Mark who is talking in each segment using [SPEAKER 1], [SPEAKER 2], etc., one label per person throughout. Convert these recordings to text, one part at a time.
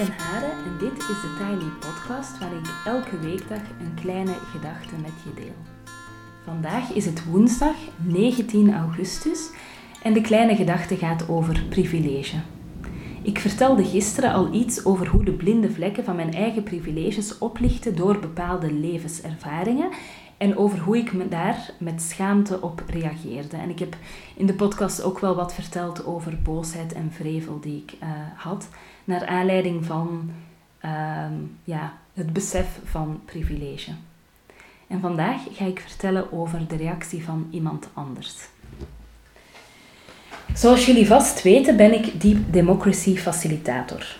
[SPEAKER 1] Ben Hare en dit is de Tiny Podcast waar ik elke weekdag een kleine gedachte met je deel. Vandaag is het woensdag 19 augustus en de kleine gedachte gaat over privilege. Ik vertelde gisteren al iets over hoe de blinde vlekken van mijn eigen privileges oplichten door bepaalde levenservaringen en over hoe ik me daar met schaamte op reageerde. En ik heb in de podcast ook wel wat verteld over boosheid en vrevel die ik uh, had, naar aanleiding van uh, ja, het besef van privilege. En vandaag ga ik vertellen over de reactie van iemand anders. Zoals jullie vast weten ben ik Deep Democracy Facilitator.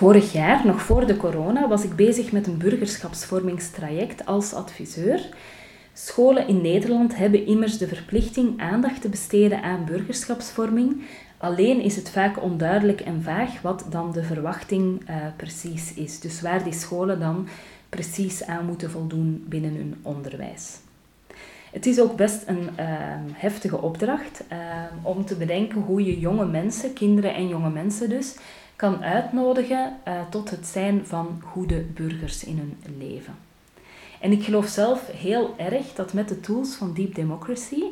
[SPEAKER 1] Vorig jaar, nog voor de corona, was ik bezig met een burgerschapsvormingstraject als adviseur. Scholen in Nederland hebben immers de verplichting aandacht te besteden aan burgerschapsvorming. Alleen is het vaak onduidelijk en vaag wat dan de verwachting uh, precies is. Dus waar die scholen dan precies aan moeten voldoen binnen hun onderwijs. Het is ook best een uh, heftige opdracht uh, om te bedenken hoe je jonge mensen, kinderen en jonge mensen dus, kan uitnodigen uh, tot het zijn van goede burgers in hun leven. En ik geloof zelf heel erg dat met de tools van Deep Democracy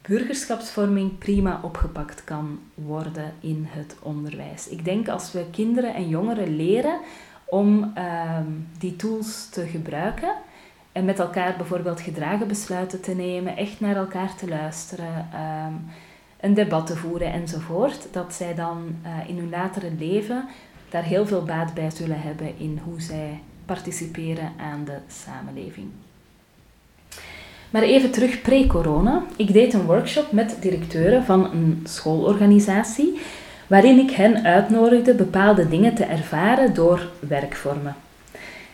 [SPEAKER 1] burgerschapsvorming prima opgepakt kan worden in het onderwijs. Ik denk als we kinderen en jongeren leren om uh, die tools te gebruiken en met elkaar bijvoorbeeld gedragen besluiten te nemen, echt naar elkaar te luisteren, uh, een debat te voeren enzovoort, dat zij dan uh, in hun latere leven daar heel veel baat bij zullen hebben in hoe zij participeren aan de samenleving. Maar even terug pre-corona. Ik deed een workshop met directeuren van een schoolorganisatie, waarin ik hen uitnodigde bepaalde dingen te ervaren door werkvormen.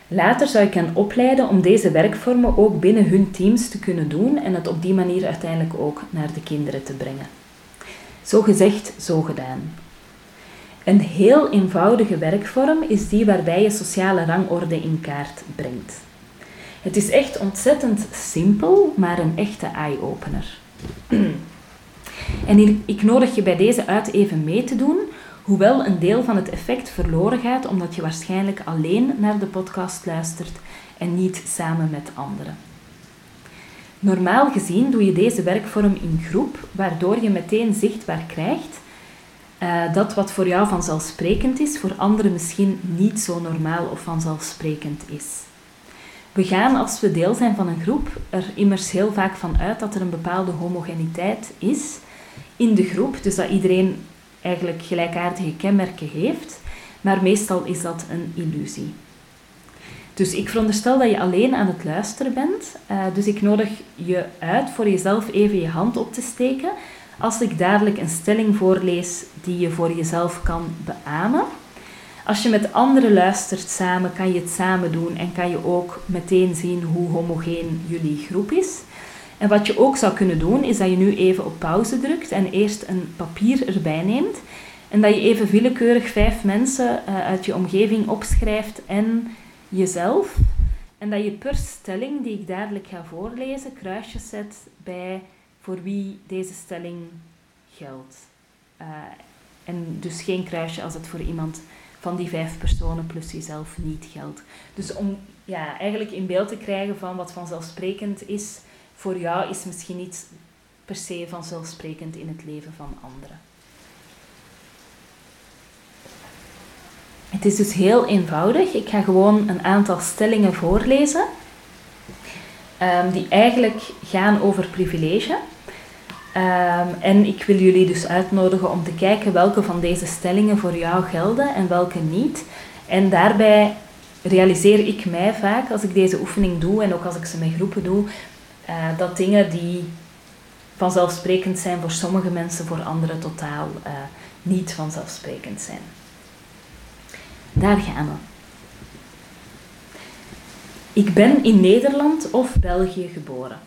[SPEAKER 1] Later zou ik hen opleiden om deze werkvormen ook binnen hun teams te kunnen doen en het op die manier uiteindelijk ook naar de kinderen te brengen. Zo gezegd, zo gedaan. Een heel eenvoudige werkvorm is die waarbij je sociale rangorde in kaart brengt. Het is echt ontzettend simpel, maar een echte eye-opener. En ik nodig je bij deze uit even mee te doen, hoewel een deel van het effect verloren gaat omdat je waarschijnlijk alleen naar de podcast luistert en niet samen met anderen. Normaal gezien doe je deze werkvorm in groep, waardoor je meteen zichtbaar krijgt uh, dat wat voor jou vanzelfsprekend is, voor anderen misschien niet zo normaal of vanzelfsprekend is. We gaan als we deel zijn van een groep er immers heel vaak van uit dat er een bepaalde homogeniteit is in de groep, dus dat iedereen eigenlijk gelijkaardige kenmerken heeft, maar meestal is dat een illusie. Dus ik veronderstel dat je alleen aan het luisteren bent. Uh, dus ik nodig je uit voor jezelf even je hand op te steken als ik dadelijk een stelling voorlees die je voor jezelf kan beamen. Als je met anderen luistert samen, kan je het samen doen en kan je ook meteen zien hoe homogeen jullie groep is. En wat je ook zou kunnen doen, is dat je nu even op pauze drukt en eerst een papier erbij neemt. En dat je even willekeurig vijf mensen uh, uit je omgeving opschrijft en jezelf. En dat je per stelling die ik dadelijk ga voorlezen, kruisjes zet bij voor wie deze stelling geldt. Uh, en dus geen kruisje als het voor iemand van die vijf personen plus jezelf niet geldt. Dus om ja, eigenlijk in beeld te krijgen van wat vanzelfsprekend is voor jou, is misschien niet per se vanzelfsprekend in het leven van anderen. Het is dus heel eenvoudig. Ik ga gewoon een aantal stellingen voorlezen, um, die eigenlijk gaan over privilege. Um, en ik wil jullie dus uitnodigen om te kijken welke van deze stellingen voor jou gelden en welke niet. En daarbij realiseer ik mij vaak als ik deze oefening doe en ook als ik ze met groepen doe, uh, dat dingen die vanzelfsprekend zijn voor sommige mensen, voor anderen totaal uh, niet vanzelfsprekend zijn. Daar gaan we. Ik ben in Nederland of België geboren.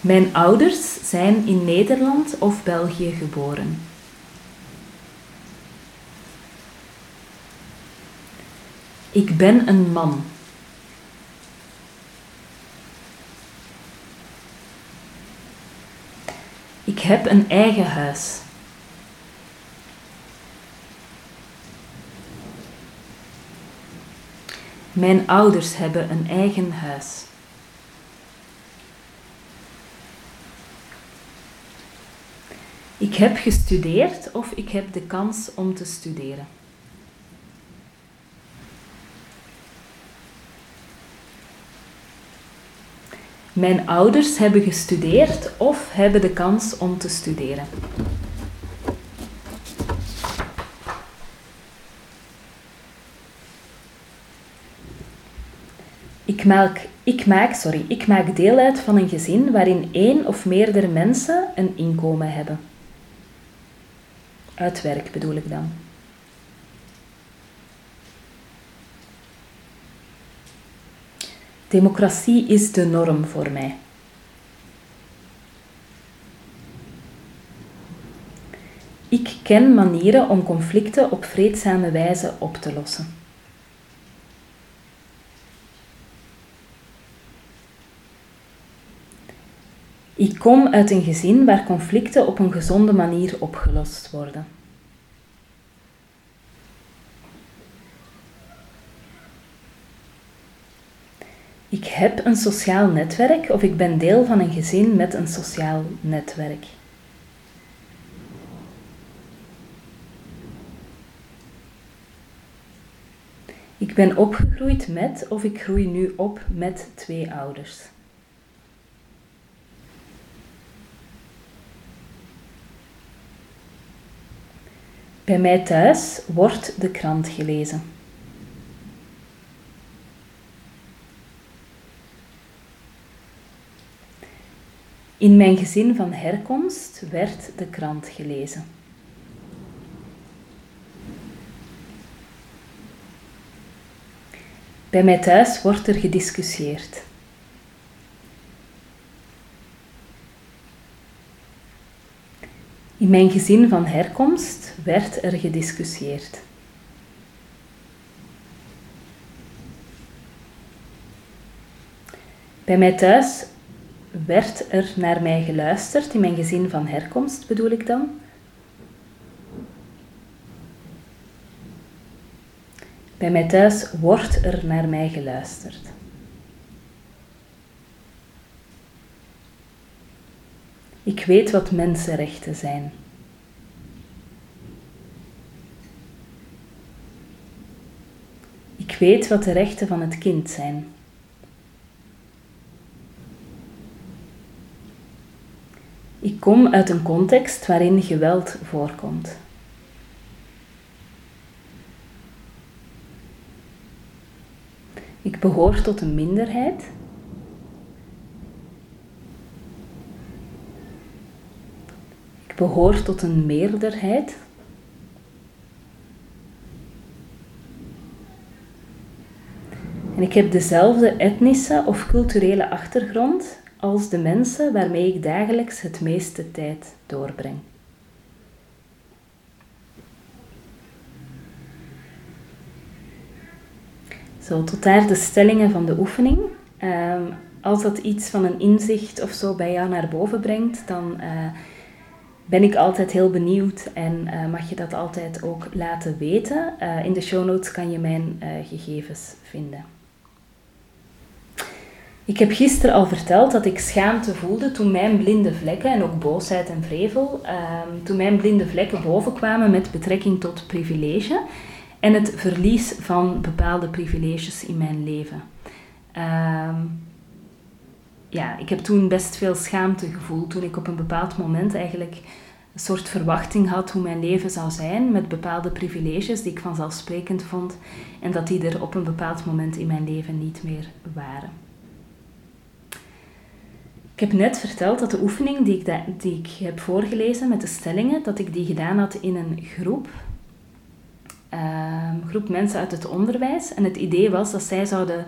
[SPEAKER 1] Mijn ouders zijn in Nederland of België geboren. Ik ben een man. Ik heb een eigen huis. Mijn ouders hebben een eigen huis. Ik heb gestudeerd of ik heb de kans om te studeren. Mijn ouders hebben gestudeerd of hebben de kans om te studeren. Ik maak, ik, maak, sorry, ik maak deel uit van een gezin waarin één of meerdere mensen een inkomen hebben. Uit werk bedoel ik dan. Democratie is de norm voor mij. Ik ken manieren om conflicten op vreedzame wijze op te lossen. Kom uit een gezin waar conflicten op een gezonde manier opgelost worden. Ik heb een sociaal netwerk of ik ben deel van een gezin met een sociaal netwerk. Ik ben opgegroeid met of ik groei nu op met twee ouders. Bij mij thuis wordt de krant gelezen. In mijn gezin van herkomst werd de krant gelezen. Bij mij thuis wordt er gediscussieerd. In mijn gezin van herkomst werd er gediscussieerd. Bij mij thuis werd er naar mij geluisterd, in mijn gezin van herkomst bedoel ik dan. Bij mij thuis wordt er naar mij geluisterd. Ik weet wat mensenrechten zijn. Ik weet wat de rechten van het kind zijn. Ik kom uit een context waarin geweld voorkomt. Ik behoor tot een minderheid. Ik behoor tot een meerderheid. En ik heb dezelfde etnische of culturele achtergrond als de mensen waarmee ik dagelijks het meeste tijd doorbreng. Zo, tot daar de stellingen van de oefening. Um, als dat iets van een inzicht of zo bij jou naar boven brengt, dan uh, ben ik altijd heel benieuwd en uh, mag je dat altijd ook laten weten. Uh, in de show notes kan je mijn gegevens vinden. Ik heb gisteren al verteld dat ik schaamte voelde toen mijn blinde vlekken, en ook boosheid en vrevel, um, toen mijn blinde vlekken bovenkwamen met betrekking tot privilege en het verlies van bepaalde privileges in mijn leven. Ja, ik heb toen best veel schaamte gevoeld toen ik op een bepaald moment eigenlijk een soort verwachting had hoe mijn leven zou zijn met bepaalde privileges die ik vanzelfsprekend vond en dat die er op een bepaald moment in mijn leven niet meer waren. Ik heb net verteld dat de oefening die ik, die ik heb voorgelezen met de stellingen, dat ik die gedaan had in een groep. Uh, groep mensen uit het onderwijs. En het idee was dat zij zouden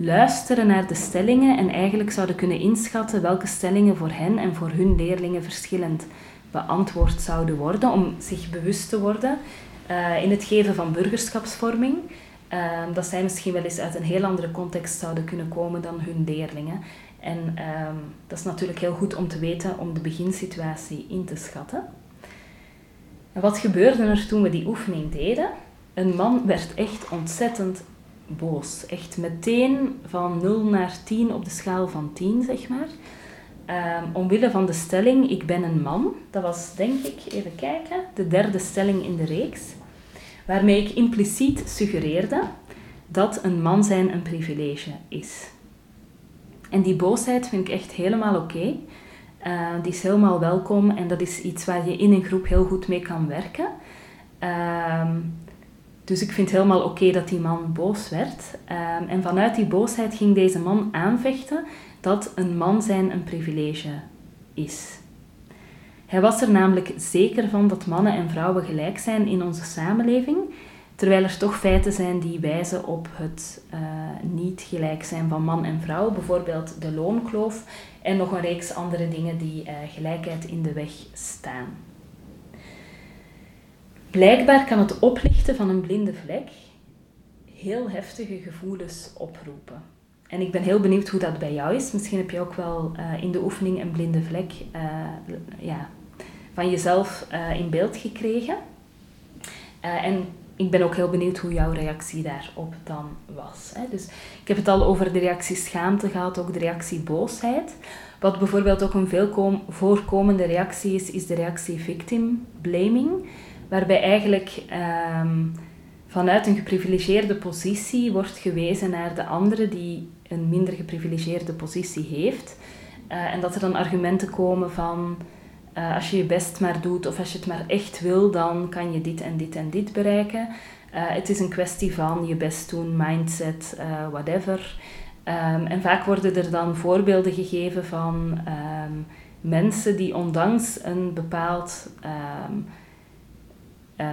[SPEAKER 1] luisteren naar de stellingen en eigenlijk zouden kunnen inschatten welke stellingen voor hen en voor hun leerlingen verschillend beantwoord zouden worden, om zich bewust te worden uh, in het geven van burgerschapsvorming. Uh, dat zij misschien wel eens uit een heel andere context zouden kunnen komen dan hun leerlingen. En ehm, dat is natuurlijk heel goed om te weten om de beginsituatie in te schatten. En wat gebeurde er toen we die oefening deden? Een man werd echt ontzettend boos. Echt meteen van 0 naar 10 op de schaal van 10, zeg maar. Um, omwille van de stelling, ik ben een man. Dat was, denk ik, even kijken, de derde stelling in de reeks. Waarmee ik impliciet suggereerde dat een man zijn een privilege is. En die boosheid vind ik echt helemaal oké. Eh, die is helemaal welkom en dat is iets waar je in een groep heel goed mee kan werken. Ehm, dus ik vind helemaal oké dat die man boos werd. Ehm, en vanuit die boosheid ging deze man aanvechten dat een man zijn een privilege is. Hij was er namelijk zeker van dat mannen en vrouwen gelijk zijn in onze samenleving, terwijl er toch feiten zijn die wijzen op het uh, niet gelijk zijn van man en vrouw, bijvoorbeeld de loonkloof en nog een reeks andere dingen die uh, gelijkheid in de weg staan. Blijkbaar kan het oplichten van een blinde vlek heel heftige gevoelens oproepen. En ik ben heel benieuwd hoe dat bij jou is. Misschien heb je ook wel uh, in de oefening een blinde vlek uh, ja, van jezelf uh, in beeld gekregen. en ik ben ook heel benieuwd hoe jouw reactie daarop dan was. Hè. Dus ik heb het al over de reactie schaamte gehad, ook de reactie boosheid. Wat bijvoorbeeld ook een veel voorkomende reactie is, is de reactie victim blaming. Waarbij eigenlijk um, vanuit een geprivilegeerde positie wordt gewezen naar de andere die een minder geprivilegeerde positie heeft. Uh, en dat er dan argumenten komen van uh, als je je best maar doet of als je het maar echt wil, dan kan je dit en dit en dit bereiken. Uh, het is een kwestie van je best doen, mindset, whatever. Um, en vaak worden er dan voorbeelden gegeven van um, mensen die ondanks een bepaald uh,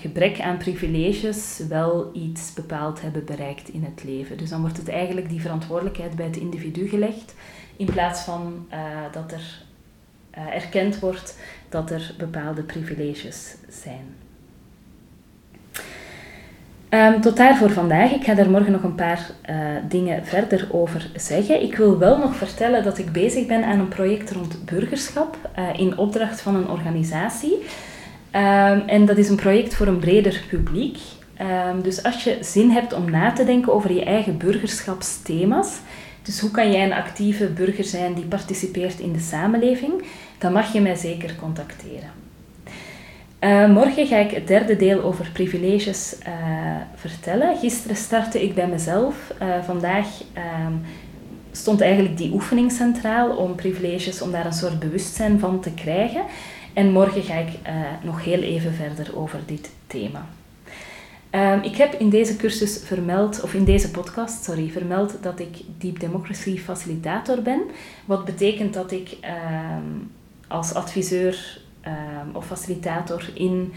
[SPEAKER 1] gebrek aan privileges wel iets bepaald hebben bereikt in het leven. Dus dan wordt het eigenlijk die verantwoordelijkheid bij het individu gelegd, in plaats van uh, dat er uh, erkend wordt dat er bepaalde privileges zijn. Um, tot daar voor vandaag. Ik ga daar morgen nog een paar dingen verder over zeggen. Ik wil wel nog vertellen dat ik bezig ben aan een project rond burgerschap in opdracht van een organisatie. Um, en dat is een project voor een breder publiek. Um, dus als je zin hebt om na te denken over je eigen burgerschapsthema's, dus hoe kan jij een actieve burger zijn die participeert in de samenleving, dan mag je mij zeker contacteren. Uh, morgen ga ik het derde deel over privileges uh, vertellen. Gisteren startte ik bij mezelf. Uh, vandaag stond eigenlijk die oefening centraal om privileges, om daar een soort bewustzijn van te krijgen. En morgen ga ik uh, nog heel even verder over dit thema. Um, ik heb in deze cursus vermeld, of in deze podcast, sorry, vermeld dat ik Deep Democracy facilitator ben. Wat betekent dat ik um, als adviseur um, of facilitator in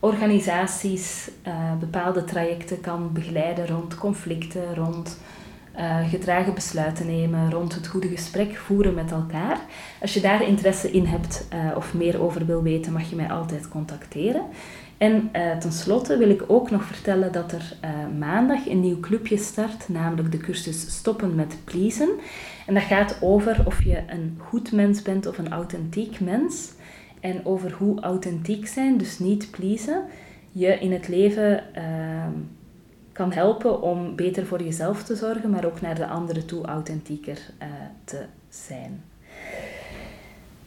[SPEAKER 1] organisaties uh, bepaalde trajecten kan begeleiden rond conflicten, rond uh, gedragen besluiten nemen, rond het goede gesprek voeren met elkaar. Als je daar interesse in hebt uh, of meer over wil weten, mag je mij altijd contacteren. En uh, tenslotte wil ik ook nog vertellen dat er maandag een nieuw clubje start, namelijk de cursus Stoppen met Pleasen. En dat gaat over of je een goed mens bent of een authentiek mens. En over hoe authentiek zijn, dus niet pleasen, je in het leven ehm, kan helpen om beter voor jezelf te zorgen, maar ook naar de anderen toe authentieker uh, te zijn.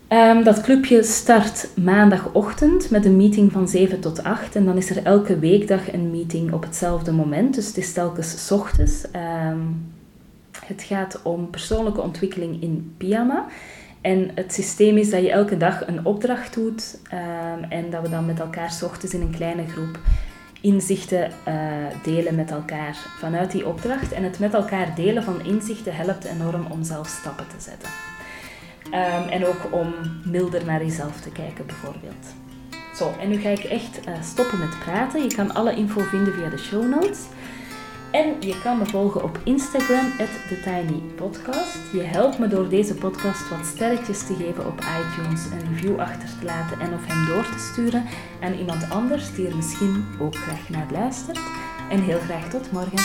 [SPEAKER 1] Um, dat clubje start maandagochtend met een meeting van 7 tot 8 en dan is er elke weekdag een meeting op hetzelfde moment, dus het is telkens ochtends. Um, het gaat om persoonlijke ontwikkeling in pyjama. En het systeem is dat je elke dag een opdracht doet um, en dat we dan met elkaar ochtends in een kleine groep inzichten uh, delen met elkaar vanuit die opdracht. En het met elkaar delen van inzichten helpt enorm om zelf stappen te zetten. Um, en ook om milder naar jezelf te kijken, bijvoorbeeld. Zo, en nu ga ik echt uh, stoppen met praten. Je kan alle info vinden via de show notes. En je kan me volgen op Instagram, TheTinyPodcast. Je helpt me door deze podcast wat sterretjes te geven op iTunes, een review achter te laten en of hem door te sturen aan iemand anders die er misschien ook graag naar luistert. En heel graag tot morgen.